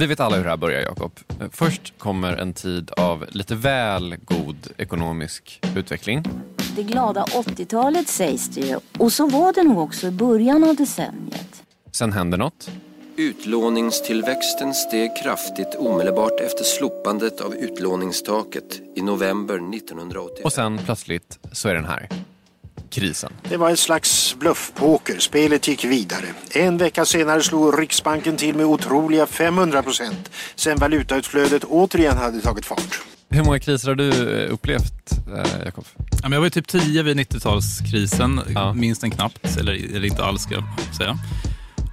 Vi vet alla hur det här börjar, Jakob. Först kommer en tid av lite väl god ekonomisk utveckling. Det glada 80-talet sägs det ju. Och så var det nog också i början av decenniet. Sen händer något. Utlåningstillväxten steg kraftigt omedelbart efter slopandet av utlåningstaket i november 1980. Och sen plötsligt så är den här. Krisen. Det var ett slags bluffpoker. Spelet gick vidare. En vecka senare slog Riksbanken till med otroliga 500 procent sen valutautflödet återigen hade tagit fart. Hur många kriser har du eh, upplevt, eh, Jakob? Ja, men jag var ju typ 10 vid 90-talskrisen, Ja. minst en knappt, eller, eller inte alls ska jag säga.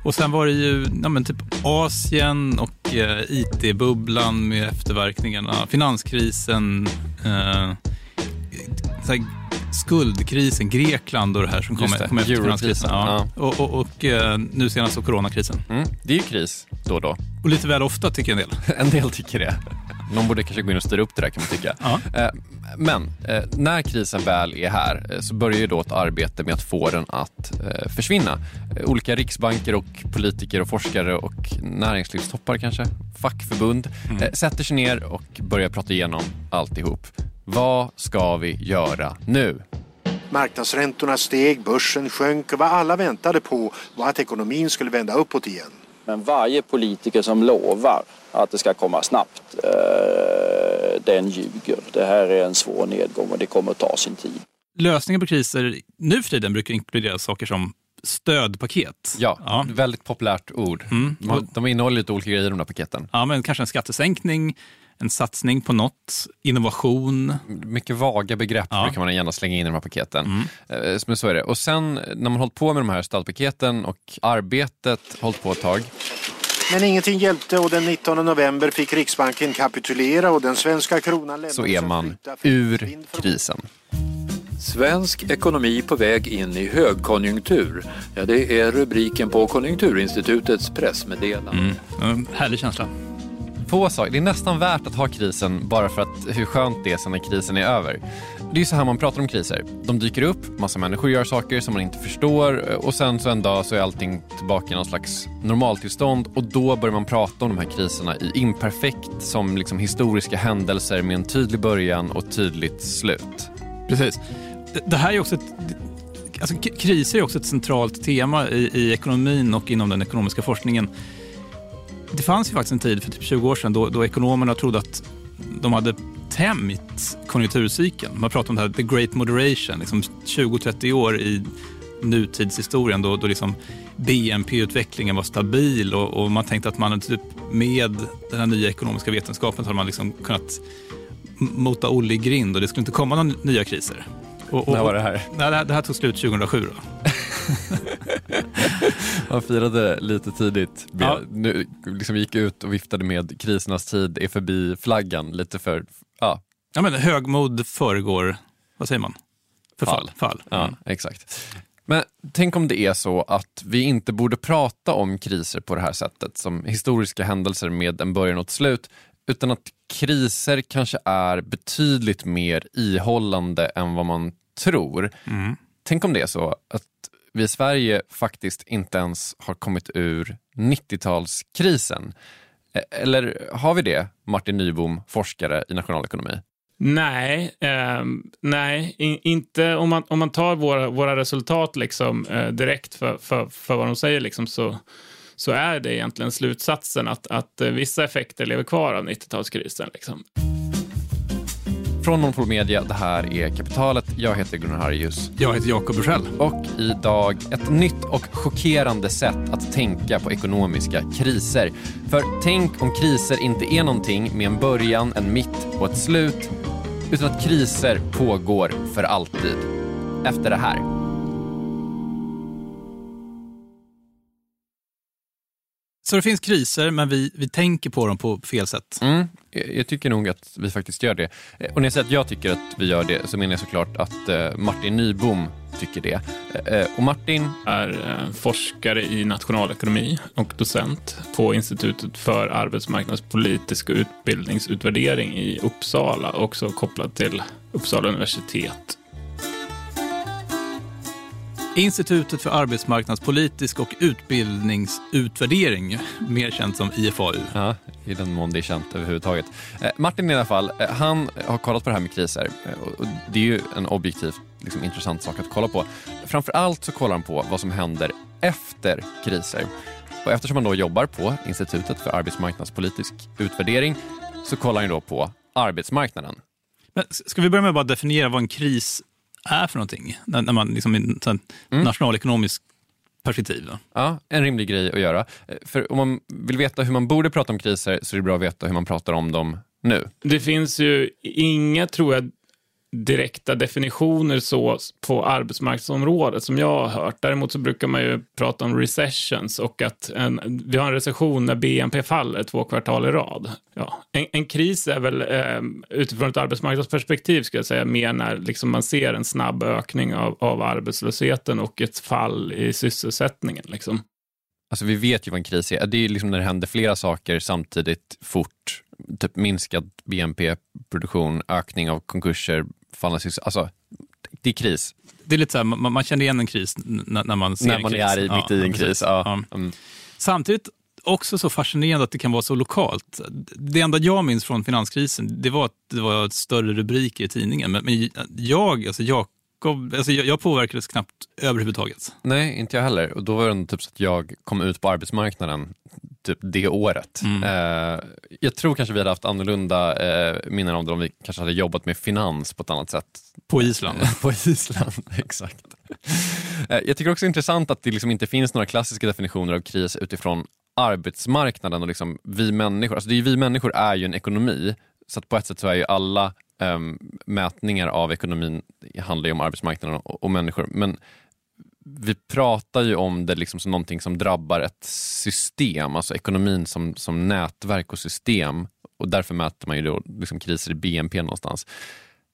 Och sen var det ju ja, men typ Asien och eh, IT-bubblan med efterverkningarna, finanskrisen, eh, skuldkrisen, Grekland och det här som kom, det, kom efter finanskrisen. Ja. Och, och, och eh, nu senast så coronakrisen. Mm, det är ju kris då och då. Och lite väl ofta tycker en del. En del tycker det. Någon borde kanske gå in och styra upp det där kan man tycka. Ja. Eh, Men eh, när krisen väl är här så börjar ju då ett arbete med att få den att försvinna. Olika riksbanker och politiker och forskare och näringslivstoppar kanske, fackförbund eh, sätter sig ner och börjar prata igenom alltihop. Vad ska vi göra nu? Marknadsräntorna steg, börsen sjönk och vad alla väntade på var att ekonomin skulle vända uppåt igen. Men varje politiker som lovar att det ska komma snabbt, eh, den ljuger. Det här är en svår nedgång och det kommer att ta sin tid. Lösningen på kriser nu för tiden brukar inkludera saker som stödpaket. Ja, Ja. väldigt populärt ord. Mm. De, de innehåller lite olika grejer de där paketen. Ja, men kanske en skattesänkning, en satsning på något, innovation. Mycket vaga begrepp Ja. brukar man gärna slänga in i de här paketen. Eh, Men så är det. Och sen när man hållit på med de här stödpaketen och arbetet hållit på ett tag. Men ingenting hjälpte och den 19 november fick Riksbanken kapitulera och den svenska kronan lämnades så är man ur krisen. Svensk ekonomi på väg in i högkonjunktur. Ja, det är rubriken på Konjunkturinstitutets pressmeddelande. Mm. Härlig känsla. Få saker. Det är nästan värt att ha krisen bara för att hur skönt det är sen när krisen är över. Det är ju så här man pratar om kriser. De dyker upp, massa människor gör saker som man inte förstår och sen så en dag så är allting tillbaka i någon slags normaltillstånd och då börjar man prata om de här kriserna i imperfekt som liksom historiska händelser med en tydlig början och tydligt slut. Precis. Det, här är också ett, alltså, kriser är också ett centralt tema i, i ekonomin och inom den ekonomiska forskningen. Det fanns ju faktiskt en tid för typ 20 år sedan då, då ekonomerna trodde att de hade tämjt konjunkturcykeln. Man pratar om det här, the great moderation, liksom 20-30 år i nutidshistorien då, då liksom BNP-utvecklingen var stabil och, och man tänkte att man typ med den här nya ekonomiska vetenskapen hade man liksom kunnat mota Olle i grind och det skulle inte komma några nya kriser. Och, och, När var det här? Nej, det, här, det här tog slut 2007. Man firade lite tidigt. Ja. nu, liksom gick ut och viftade med krisernas tid är förbi flaggan lite för, ja, Ja, men högmod föregår, vad säger man? Förfall. Fall. Ja, Mm. exakt. Men tänk om det är så att vi inte borde prata om kriser på det här sättet, som historiska händelser med en början och ett slut, utan att kriser kanske är betydligt mer ihållande än vad man tror. Mm. Tänk om det är så att vi i Sverige faktiskt inte ens har kommit ur 90-talskrisen. E, eller har vi det, Martin Nybom, forskare i nationalekonomi? Nej, eh, nej in, inte om man, om man tar våra, våra resultat liksom, eh, direkt för, för, för vad de säger liksom, så, så är det egentligen slutsatsen att, att vissa effekter lever kvar av 90-talskrisen. Liksom. Från Monopol Media, det här är Kapitalet. Jag heter Gunnar Harrius. Jag heter Jakob Bursell. Och idag ett nytt och chockerande sätt att tänka på ekonomiska kriser. För tänk om kriser inte är någonting med en början, en mitt och ett slut, utan att kriser pågår för alltid. Efter det här. Så det finns kriser, men vi, vi tänker på dem på fel sätt. Mm, jag tycker nog att vi faktiskt gör det. Eh, Och när jag säger att jag tycker att vi gör det så menar jag såklart att eh, Martin Nybom tycker det. Eh, Och Martin, är forskare i nationalekonomi och docent på Institutet för arbetsmarknadspolitisk utbildningsutvärdering i Uppsala, också kopplat till Uppsala universitet. Institutet för arbetsmarknadspolitisk och utbildningsutvärdering, mer känt som IFAU. Ja, i den mån det är känt överhuvudtaget. Eh, Martin i alla fall, eh, han har kollat på det här med kriser eh, och det är ju en objektivt liksom, intressant sak att kolla på. Framför allt så kollar han på vad som händer efter kriser. Och eftersom han då jobbar på Institutet för arbetsmarknadspolitisk utvärdering så kollar han då på arbetsmarknaden. Men ska vi börja med att bara definiera vad en kris är för någonting? När, när man liksom i en mm. nationalekonomisk perspektiv. Ja, en rimlig grej att göra. För om man vill veta hur man borde prata om kriser så är det bra att veta hur man pratar om dem nu. Det finns ju inga, tror jag, direkta definitioner så på arbetsmarknadsområdet som jag har hört. Däremot så brukar man ju prata om recessions och att en, vi har en recession när BNP faller två kvartal i rad. Ja, en, en kris är väl eh, utifrån ett arbetsmarknadsperspektiv ska jag säga mer när liksom man ser en snabb ökning av, av arbetslösheten och ett fall i sysselsättningen. Liksom. Alltså vi vet ju vad en kris är. Det är liksom när det händer flera saker samtidigt fort. Typ minskad BNP-produktion, ökning av konkurser, fallande Alltså, det är kris. Det är lite så här, man, man känner igen en kris när, man ser när man en kris. är mitt i en kris. Ja. Mm. Samtidigt också så fascinerande att det kan vara så lokalt. Det enda jag minns från finanskrisen det var att det var större rubriker i tidningen. Men, men jag, alltså jag alltså jag, jag påverkades knappt överhuvudtaget. Nej, inte jag heller. Och då var det typ så att jag kom ut på arbetsmarknaden typ det året. Mm. Eh, jag tror kanske vi hade haft annorlunda eh, minnen om det om vi kanske hade jobbat med finans på ett annat sätt. På Island? på Island, exakt. Eh, jag tycker också det är intressant att det liksom inte finns några klassiska definitioner av kris utifrån arbetsmarknaden och liksom vi människor. Alltså det är, vi människor är ju en ekonomi, så på ett sätt så är ju alla um, mätningar av ekonomin handlar ju om arbetsmarknaden och, och, människor. Men vi pratar ju om det liksom som någonting som drabbar ett system, alltså ekonomin som, som nätverk och system. Och därför mäter man ju då liksom kriser i BNP någonstans.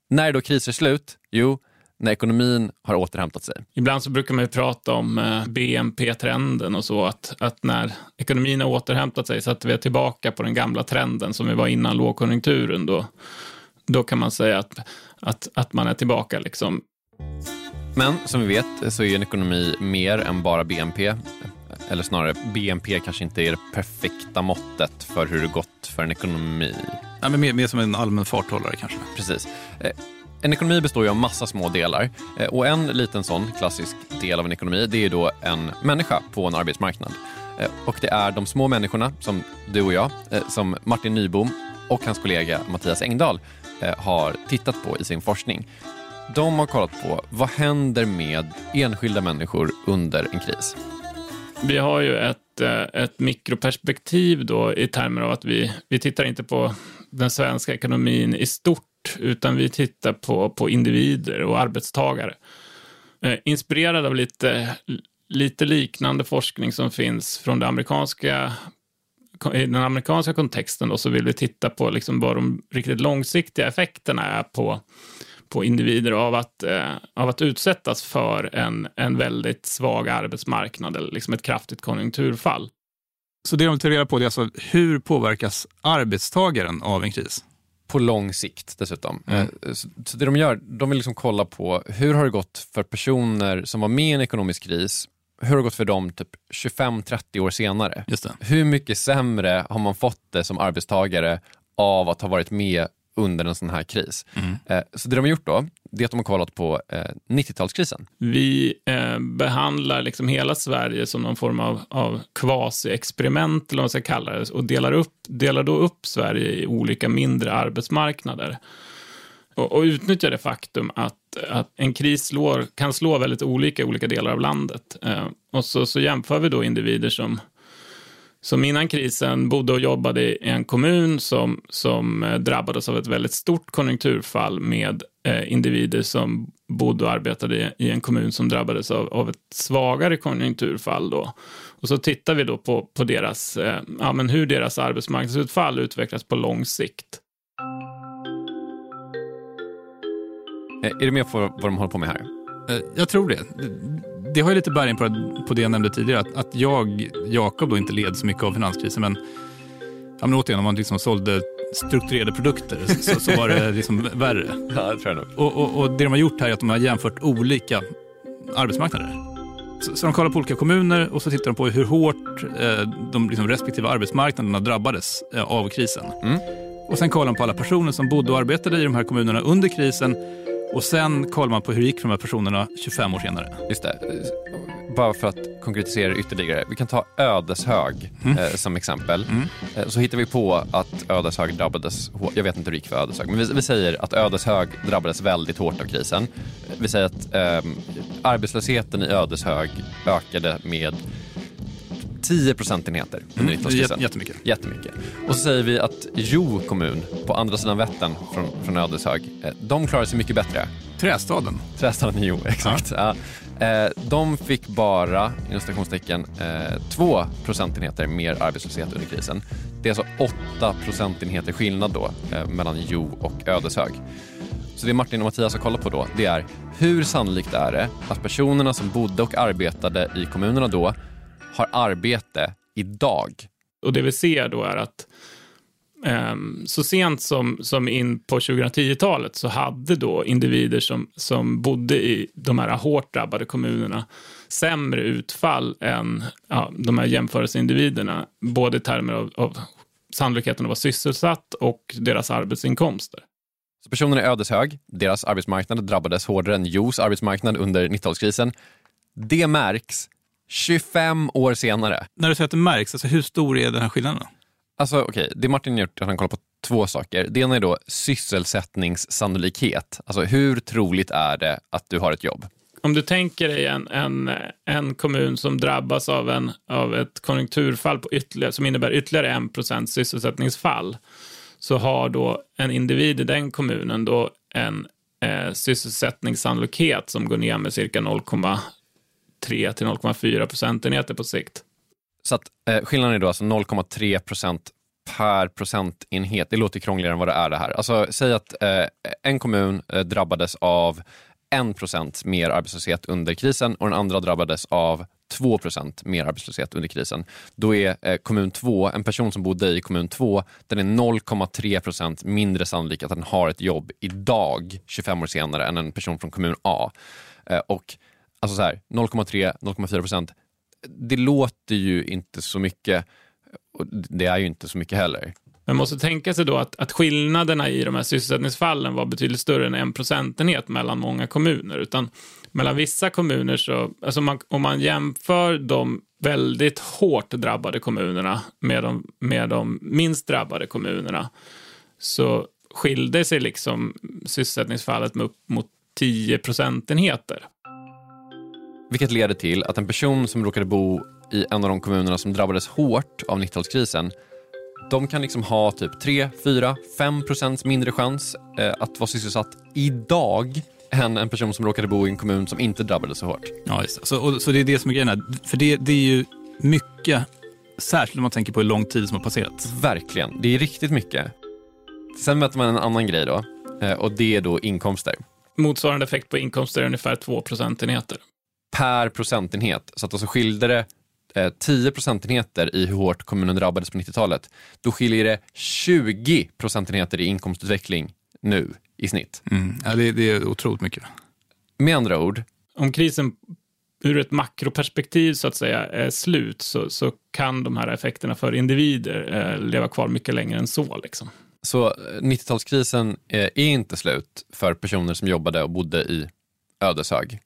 När är då kriser slut? Jo, när ekonomin har återhämtat sig. Ibland så brukar man ju prata om eh, BNP-trenden och så, att, att när ekonomin har återhämtat sig så att vi är tillbaka på den gamla trenden som vi var innan lågkonjunkturen, då, då kan man säga att, att, att man är tillbaka. Liksom. Men som vi vet så är en ekonomi mer än bara BNP. Eller snarare, BNP kanske inte är det perfekta måttet för hur det gått för en ekonomi. Ja, men mer, mer som en allmän farthållare kanske. Precis. Eh, en ekonomi består ju av massa små delar eh, och en liten sån klassisk del av en ekonomi det är då en människa på en arbetsmarknad. Eh, och det är de små människorna som du och jag, som Martin Nybom och hans kollega Mattias Engdahl har tittat på i sin forskning. De har kollat på vad händer med enskilda människor under en kris. Vi har ju ett, eh, ett mikroperspektiv då i termer av att vi, vi tittar inte på den svenska ekonomin i stort utan vi tittar på, på individer och arbetstagare. Eh, inspirerad av lite, lite liknande forskning som finns från det amerikanska i den amerikanska kontexten då, så vill vi titta på liksom vad de riktigt långsiktiga effekterna är på, på individer av att, eh, av att utsättas för en, en väldigt svag arbetsmarknad eller liksom ett kraftigt konjunkturfall. Så det de tar reda på är alltså hur påverkas arbetstagaren av en kris? på lång sikt dessutom. Mm. Eh, så det de gör, de vill liksom kolla på hur har det gått för personer som var med i en ekonomisk kris hur har det gått för dem typ 25-30 år senare? Hur mycket sämre har man fått det som arbetstagare av att ha varit med under en sån här kris. Mm. Eh, så det de har gjort då, det är att de har kollat på 90-talskrisen. Eh, Vi eh, behandlar liksom hela Sverige som någon form av, av quasi-experiment, eller vad man ska kalla det, och delar, upp, delar då upp Sverige i olika mindre arbetsmarknader. Och, och utnyttjar det faktum att, att en kris slår, kan slå väldigt olika i olika delar av landet. och så, så jämför vi då individer som som innan krisen bodde och jobbade i en kommun som, som eh, drabbades av ett väldigt stort konjunkturfall med eh, individer som bodde och arbetade i, i en kommun som drabbades av, av, ett svagare konjunkturfall. Då. Och så tittar vi då på, på deras, eh, ja, men hur deras arbetsmarknadsutfall utvecklas på lång sikt. Eh, är du med på vad de håller på med här? Eh, jag tror det det har ju lite bäring på, på det jag nämnde tidigare, att, att jag, Jakob, då inte led så mycket av finanskrisen. Men, ja, men återigen, om man liksom sålde strukturerade produkter så, så var det liksom värre. Ja, det tror jag nog. Och, och, och, det de har gjort här är att de har jämfört olika arbetsmarknader. Så, så de kollar på olika kommuner och så tittar de på hur hårt eh, de liksom, respektive arbetsmarknaderna drabbades eh, av krisen. Mm. Och sen kollar man på alla personer som bodde och arbetade i de här kommunerna under krisen och sen kollar man på hur det gick för de här personerna 25 år senare. Just det. Bara för att konkretisera ytterligare. Vi kan ta Ödeshög eh, som exempel. Eh, så hittar vi på att Ödeshög drabbades hårt. Jag vet inte hur det gick för Ödeshög, men vi, vi säger att Ödeshög drabbades väldigt hårt av krisen. Vi säger att eh, arbetslösheten i Ödeshög ökade med 10 procentenheter under 90-talskrisen. Jät- jättemycket. Jättemycket. Och så säger vi att Jo kommun på andra sidan Vättern från, från Ödeshög, eh, de klarar sig mycket bättre. Trästaden. Trästaden i Jo, exakt. Ja. Eh, de fick bara, inom stationstecken, eh, 2 procentenheter mer arbetslöshet under krisen. Det är alltså 8 procentenheter skillnad då eh, mellan Jo och Ödeshög. Så det Martin och Mattias har kollat på då, det är hur sannolikt är det att personerna som bodde och arbetade i kommunerna då har arbete idag? Och det vi ser då är att ehm, så sent som, som in på 2010-talet så hade då individer som, som bodde i de här hårt drabbade kommunerna sämre utfall än ja, de här jämförelseindividerna, både i termer av, av sannolikheten att vara sysselsatt och deras arbetsinkomster. Så personerna i Ödeshög, deras arbetsmarknad drabbades hårdare än Jos arbetsmarknad under 90-talskrisen. Det märks 25 år senare. När du säger att det märks, alltså hur stor är den här skillnaden? då? Alltså okej, det Martin har gjort är att han kollar på två saker. Det ena är då sysselsättningssannolikhet. Alltså hur troligt är det att du har ett jobb? Om du tänker dig en, en, en kommun som drabbas av, en, av ett konjunkturfall på ytterligare, som innebär ytterligare 1 sysselsättningsfall, så har då en individ i den kommunen då en eh, sysselsättningssannolikhet som går ner med cirka 0,3 till 0,4 procentenheter på sikt. Så att, eh, skillnaden är då alltså 0,3 procent per procentenhet. Det låter krångligare än vad det är det här. Alltså, säg att eh, en kommun eh, drabbades av 1 procent mer arbetslöshet under krisen och den andra drabbades av 2 procent mer arbetslöshet under krisen. Då är eh, kommun 2, en person som bodde i kommun 2, den är 0,3 procent mindre sannolik att den har ett jobb idag, 25 år senare, än en person från kommun A. Eh, och alltså så här, 0,3, 0,4 procent, det låter ju inte så mycket och det är ju inte så mycket heller. Man måste tänka sig då att, att skillnaderna i de här sysselsättningsfallen var betydligt större än en procentenhet mellan många kommuner. Utan mellan vissa kommuner så, alltså man, om man jämför de väldigt hårt drabbade kommunerna med de, med de minst drabbade kommunerna så skilde sig liksom sysselsättningsfallet med upp mot 10 procentenheter. Vilket leder till att en person som råkade bo i en av de kommunerna som drabbades hårt av 90-talskrisen, de kan liksom ha typ 3, 4, 5 procents mindre chans eh, att vara sysselsatt idag än en person som råkade bo i en kommun som inte drabbades så hårt. Ja, just. Så, och, så det är det som är grejen här. För det, det är ju mycket, särskilt om man tänker på hur lång tid som har passerat. Verkligen, det är riktigt mycket. Sen möter man en annan grej då eh, och det är då inkomster. Motsvarande effekt på inkomster är ungefär 2 procentenheter. Per procentenhet. Så att alltså skilde det eh, 10 procentenheter i hur hårt kommunen drabbades på 90-talet, då skiljer det 20 procentenheter i inkomstutveckling nu i snitt. Mm. Ja, det, det är otroligt mycket. Med andra ord, Om krisen ur ett makroperspektiv så att säga är slut så, så kan de här effekterna för individer eh, leva kvar mycket längre än så. Liksom. så eh, 90-talskrisen eh, är inte slut för personer som jobbade och bodde i Ödeshög.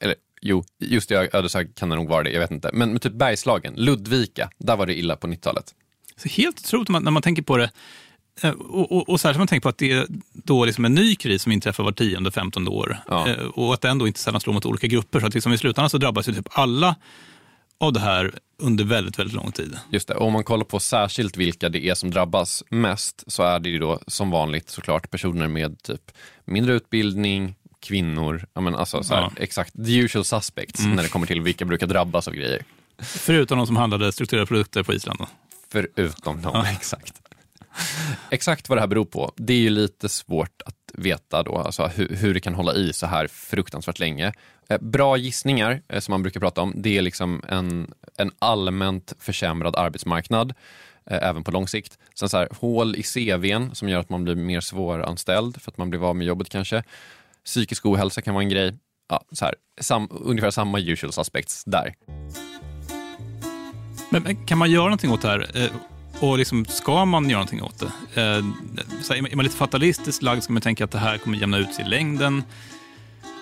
Eller jo, just i Ödeshög kan det nog vara det, jag vet inte. Men med typ Bergslagen, Ludvika, där var det illa på 90-talet. Så helt otroligt när man, när man tänker på det. Eh, Och, och, och särskilt man tänker på att det är då liksom en ny kris som inträffar var tionde, femtonde år. Ja. Eh, Och att den då inte sällan slår mot olika grupper. Så att liksom i slutändan så drabbas ju typ alla av det här under väldigt, väldigt lång tid. Just det, och om man kollar på särskilt vilka det är som drabbas mest så är det ju då som vanligt såklart personer med typ mindre utbildning, kvinnor, ja, men alltså, så här, Ja. exakt, the usual suspects när det kommer till vilka brukar drabbas av grejer. Förutom de som handlade strukturerade produkter på Island. Förutom dem, exakt. Exakt vad det här beror på, det är ju lite svårt att veta då, alltså hur, hur det kan hålla i så här fruktansvärt länge. Eh, Bra gissningar, eh, som man brukar prata om, det är liksom en, en allmänt försämrad arbetsmarknad, eh, även på lång sikt. Sen så här, hål i CVn som gör att man blir mer svåranställd för att man blir av med jobbet kanske. Psykisk ohälsa kan vara en grej. ja, så här, sam, ungefär samma usual suspects där. Men, men kan man göra någonting åt det här? Eh, och liksom, ska man göra någonting åt det? Eh, så här, är man lite fatalistiskt lagd ska man tänka att det här kommer jämna ut sig i längden.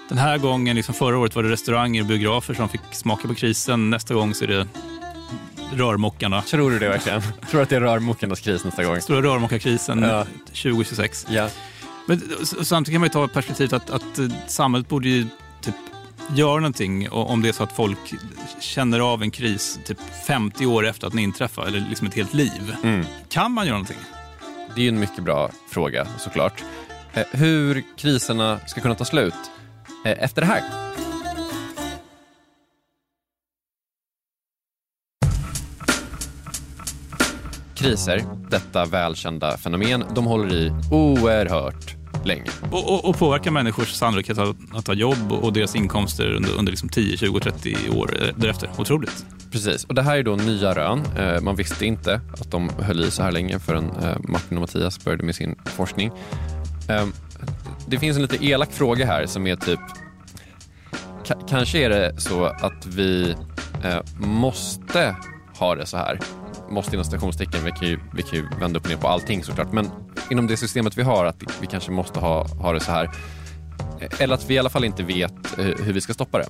Den här gången, liksom förra året var det restauranger och biografer som fick smaka på krisen. Nästa gång så är det rörmokarna. Tror du det verkligen? Tror du att det är rörmokarnas kris nästa gång? Stora rörmokarkrisen Ja. 2026. Ja. Men samtidigt kan man ju ta perspektivet att, att eh, samhället borde ju typ göra någonting om det är så att folk känner av en kris typ 50 år efter att den inträffar, eller liksom ett helt liv. Mm. Kan man göra någonting? Det är ju en mycket bra fråga såklart. Eh, hur kriserna ska kunna ta slut eh, efter det här. Kriser, detta välkända fenomen, de håller i oerhört länge. Och, och, och påverkar människors sannolikhet att, att ha jobb och deras inkomster under, under liksom 10, 20, 30 år eh, därefter. Otroligt. Precis, och det här är då nya rön. Eh, Man visste inte att de höll i så här länge förrän eh, Martin och Mattias började med sin forskning. Eh, Det finns en lite elak fråga här som är typ ka- Kanske är det så att vi eh, måste ha det så här. Måste inom stationstecken, vi kan, ju, vi kan ju vända upp och ner på allting såklart. Men inom det systemet vi har, att vi kanske måste ha, ha det så här. Eh, eller att vi i alla fall inte vet eh, hur vi ska stoppa det.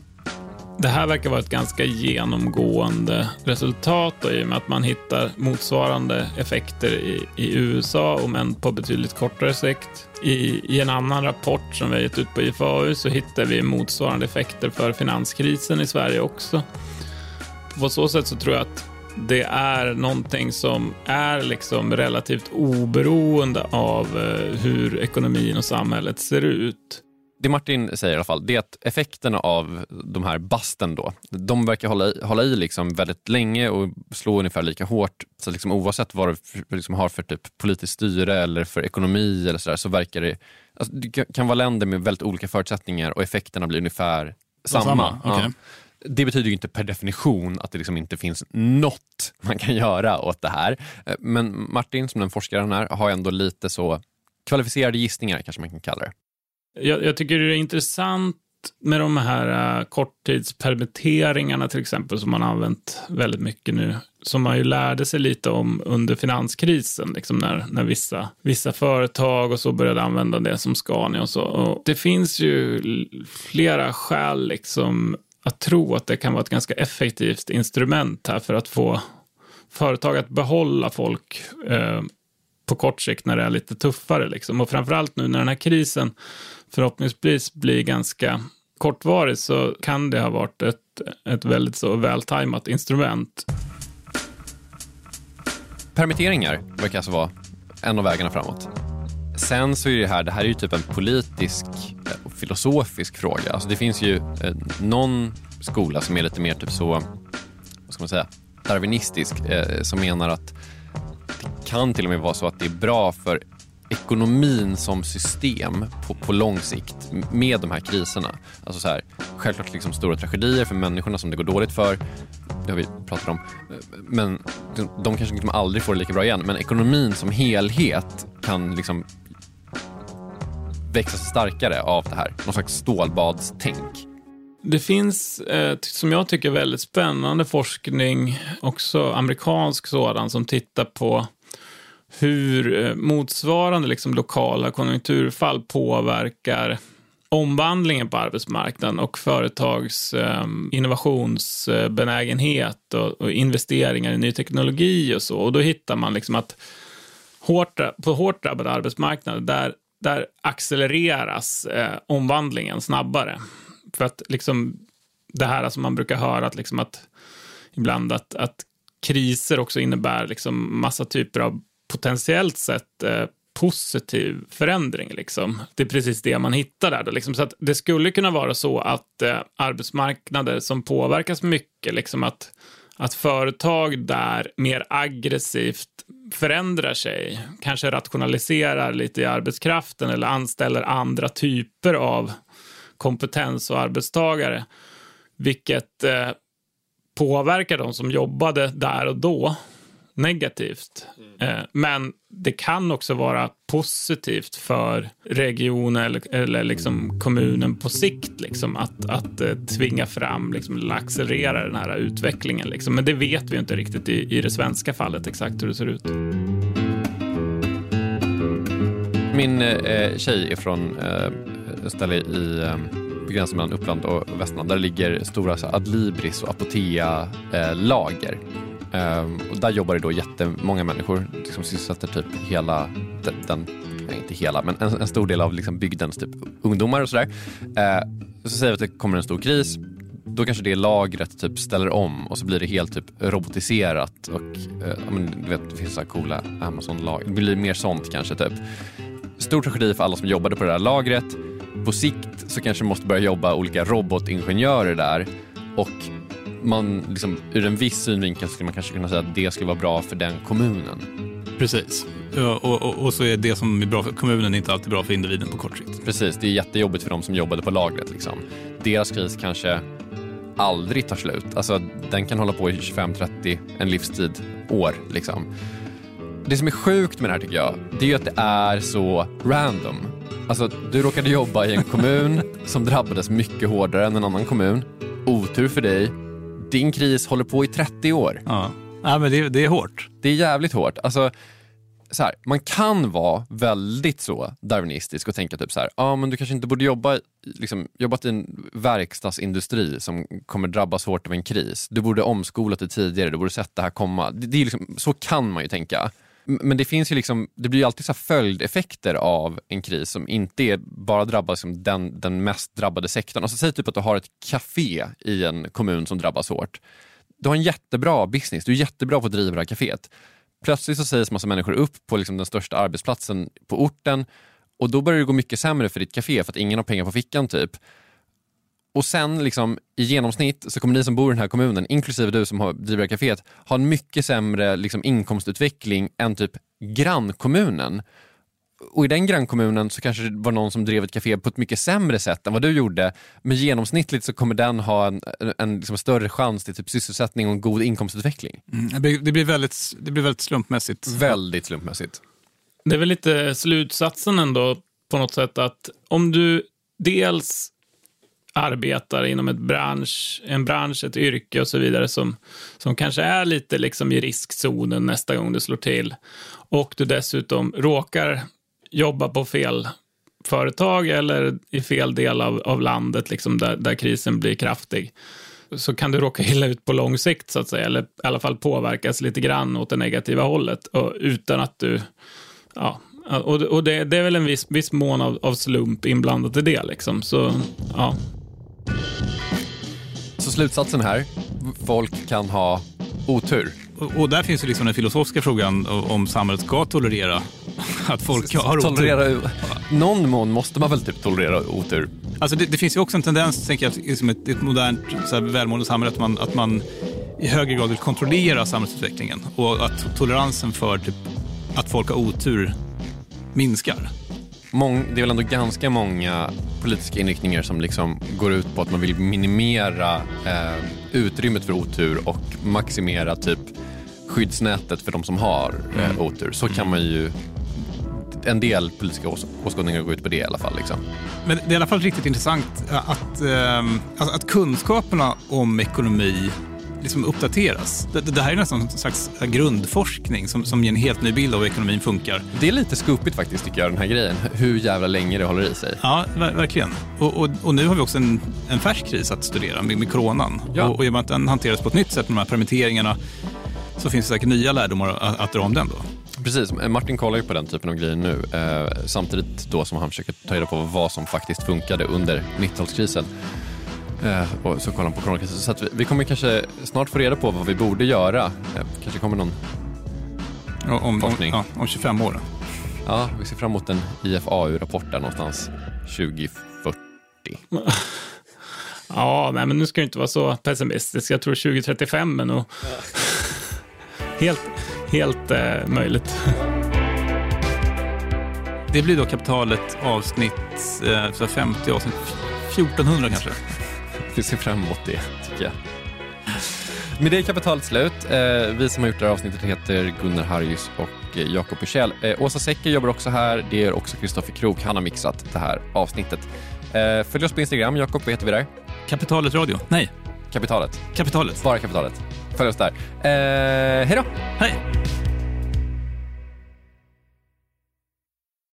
Det här verkar vara ett ganska genomgående resultat då, i och med att man hittar motsvarande effekter i, i USA, om än på betydligt kortare sikt. I, I en annan rapport som vi har gett ut på IFAU så hittar vi motsvarande effekter för finanskrisen i Sverige också. På så sätt så tror jag att det är någonting som är liksom relativt oberoende av eh, hur ekonomin och samhället ser ut. Det Martin säger i alla fall, det är att effekterna av de här basten då, de verkar hålla i, hålla i liksom väldigt länge och slå ungefär lika hårt. Så liksom oavsett vad för- liksom har för typ politiskt styre eller för ekonomi eller så, där, så verkar det... Alltså det kan- vara länder med väldigt olika förutsättningar och effekterna blir ungefär samma. samma, okej. Ja. Det betyder ju inte per definition att det liksom inte finns något man kan göra åt det här. Eh, men Martin, som den forskaren är, har ändå lite så kvalificerade gissningar kanske man kan kalla det. Jag, jag tycker det är intressant med de här uh, korttidspermitteringarna till exempel som man har använt väldigt mycket nu. Som man ju lärde sig lite om under finanskrisen, liksom när, när vissa, vissa företag och så började använda det som Scania och så. Och det finns ju flera skäl liksom att tro att det kan vara ett ganska effektivt instrument här för att få företag att behålla folk eh, på kort sikt när det är lite tuffare. Liksom. Och framförallt nu när den här krisen förhoppningsvis blir ganska kortvarig så kan det ha varit ett, ett väldigt så vältajmat instrument. Permitteringar verkar alltså vara en av vägarna framåt. Sen så är det här, det här är ju typ en politisk filosofisk fråga. Alltså det finns ju eh, någon skola som är lite mer typ så, vad ska man säga, darwinistisk, eh, som menar att det kan till och med vara så att det är bra för ekonomin som system på, på lång sikt med de här kriserna. Alltså så här, självklart liksom stora tragedier för människorna som det går dåligt för. Det har vi pratat om. Men de, de kanske liksom aldrig får det lika bra igen. Men ekonomin som helhet kan liksom växa sig starkare av det här. Någon slags stålbadstänk. Det finns, eh, som jag tycker, väldigt spännande forskning, också amerikansk sådan, som tittar på hur eh, motsvarande liksom, lokala konjunkturfall påverkar omvandlingen på arbetsmarknaden och företags eh, innovationsbenägenhet och, och investeringar i ny teknologi och så. Och då hittar man liksom att hårt, på hårt drabbade arbetsmarknader, där, där accelereras eh, omvandlingen snabbare. För att liksom det här som man brukar höra, att, liksom att ibland att, att kriser också innebär liksom massa typer av potentiellt sett eh, positiv förändring. Liksom. Det är precis det man hittar där. Då, liksom. Så att det skulle kunna vara så att eh, arbetsmarknader som påverkas mycket, liksom att, att företag där mer aggressivt förändrar sig, kanske rationaliserar lite i arbetskraften eller anställer andra typer av kompetens och arbetstagare, vilket eh, påverkar de som jobbade där och då negativt. Eh, men det kan också vara positivt för regionen eller, eller liksom kommunen på sikt. Liksom, att, att eh, tvinga fram liksom, eller accelerera den här utvecklingen. Liksom. Men det vet vi inte riktigt i, i det svenska fallet exakt hur det ser ut. Min eh, tjej är från eh, ställe i eh, på gränsen mellan Uppland och Västmanland där ligger stora så, Adlibris och Apotea-lager. Ehm, och där jobbar det då jättemånga människor liksom sysselsätter typ hela den, den nej, inte hela, men en, en, stor del av liksom bygdens typ ungdomar och sådär. Ehm, så säger vi att det kommer en stor kris. Då kanske det lagret typ ställer om och så blir det helt typ robotiserat och eh, men, du vet, det finns så här coola Amazon-lager. Det blir mer sånt kanske typ. Stor tragedi för alla som jobbade på det där lagret. På sikt så kanske måste börja jobba olika robotingenjörer där och man liksom, ur en viss synvinkel skulle man kanske kunna säga att det skulle vara bra för den kommunen. Precis. Ja, och, och, och, så är det som är bra för kommunen inte alltid bra för individen på kort sikt. Precis, det är jättejobbigt för de som jobbade på lagret. Liksom. Deras kris kanske aldrig tar slut. Alltså, den kan hålla på i 25-30, en livstid, år. Liksom. Det som är sjukt med det här tycker jag, det är att det är så random. Alltså, du råkade jobba i en kommun som drabbades mycket hårdare än en annan kommun. Otur för dig. Din kris håller på i 30 år. Ja, ja men det, det är hårt. Det är jävligt hårt. Alltså, så här, man kan vara väldigt så darwinistisk och tänka typ så här, ah, men du kanske inte borde jobba liksom, jobbat i en verkstadsindustri som kommer drabbas hårt av en kris. Du borde omskolat dig tidigare, du borde sett det här komma. Det, det är liksom, så kan man ju tänka. Men det finns ju liksom, det blir ju alltid så följdeffekter av en kris som inte är, bara drabbar liksom den, den mest drabbade sektorn. Alltså, säg typ att du har ett café i en kommun som drabbas hårt. Du har en jättebra business, du är jättebra på att driva det här kaféet. Plötsligt så sägs massa människor upp på liksom den största arbetsplatsen på orten och då börjar det gå mycket sämre för ditt café för att ingen har pengar på fickan typ. Och sen liksom, i genomsnitt så kommer ni som bor i den här kommunen, inklusive du som har, driver kaféet, ha en mycket sämre liksom, inkomstutveckling än typ grannkommunen. Och i den grannkommunen så kanske det var någon som drev ett café på ett mycket sämre sätt än vad du gjorde. Men genomsnittligt så kommer den ha en, en liksom större chans till typ sysselsättning och en god inkomstutveckling. Mm, det, blir väldigt, det blir väldigt slumpmässigt. Väldigt slumpmässigt. Det är väl lite slutsatsen ändå på något sätt att om du dels arbetar inom ett bransch, en bransch, ett yrke och så vidare som, som kanske är lite liksom i riskzonen nästa gång det slår till. Och du dessutom råkar jobba på fel företag eller i fel del av, av landet liksom där, där krisen blir kraftig. Så kan du råka illa ut på lång sikt så att säga, eller i alla fall påverkas lite grann åt det negativa hållet och, utan att du, ja, och, och det, det, är väl en viss, viss mån av, av slump inblandat i det liksom, så ja. Så slutsatsen här, folk kan ha otur. Och, och där finns ju liksom den filosofiska frågan om samhället ska tolerera att folk har tolerera, otur. Någon mån måste man väl typ tolerera otur? Alltså det, det finns ju också en tendens, tänker jag, liksom ett, ett modernt så här, välmående samhälle, att man, att man i högre grad vill kontrollera samhällsutvecklingen och att toleransen för typ, att folk har otur minskar. Mång, det är väl ändå ganska många politiska inriktningar som liksom går ut på att man vill minimera eh, utrymmet för otur och maximera typ skyddsnätet för de som har eh, mm. otur. Så kan man ju en del politiska ås åskådningar går ut på det i alla fall. Liksom. Men det är i alla fall riktigt intressant att, eh, att kunskaperna om ekonomi liksom uppdateras. Det, det här är nästan en slags grundforskning som, som ger en helt ny bild av hur ekonomin funkar. Det är lite skupigt faktiskt tycker jag, den här grejen. Hur jävla länge det håller i sig. Ja, ver verkligen. Och, och, och, nu har vi också en, en färsk kris att studera med, med coronan. Ja. Och, och med att den hanteras på ett nytt sätt med de här permitteringarna så finns det säkert nya lärdomar att, att dra om den då. Precis, Martin kollar ju på den typen av grejer nu eh, samtidigt då som han försöker ta reda på vad som faktiskt funkade under 90-talskrisen. Eh, och så kollar han på coronakrisen. Så vi, vi, kommer kanske snart få reda på vad vi borde göra. Eh, kanske kommer någon om, forskning. Om, ja, om 25 år. Ja, vi ser fram emot en IFAU-rapport där någonstans 2040. Ja, nej, men nu ska du inte vara så pessimistisk. Jag tror 2035 är nog helt, helt eh, möjligt. Det blir då kapitalet avsnitt eh, 50 avsnitt 1400 kanske vi ser fram emot det, tycker jag. Med det är kapitalet slut. Eh, vi som har gjort det här avsnittet heter Gunnar Harjus och eh, Jakob Bursell. Eh, Åsa Secker jobbar också här. Det gör också Kristoffer Krook. Han har mixat det här avsnittet. Följ oss på Instagram. Jakob, vad heter vi där? Kapitalet Radio. Nej, Kapitalet. Kapitalet. Bara kapitalet. Följ oss där. Hej då! Hej!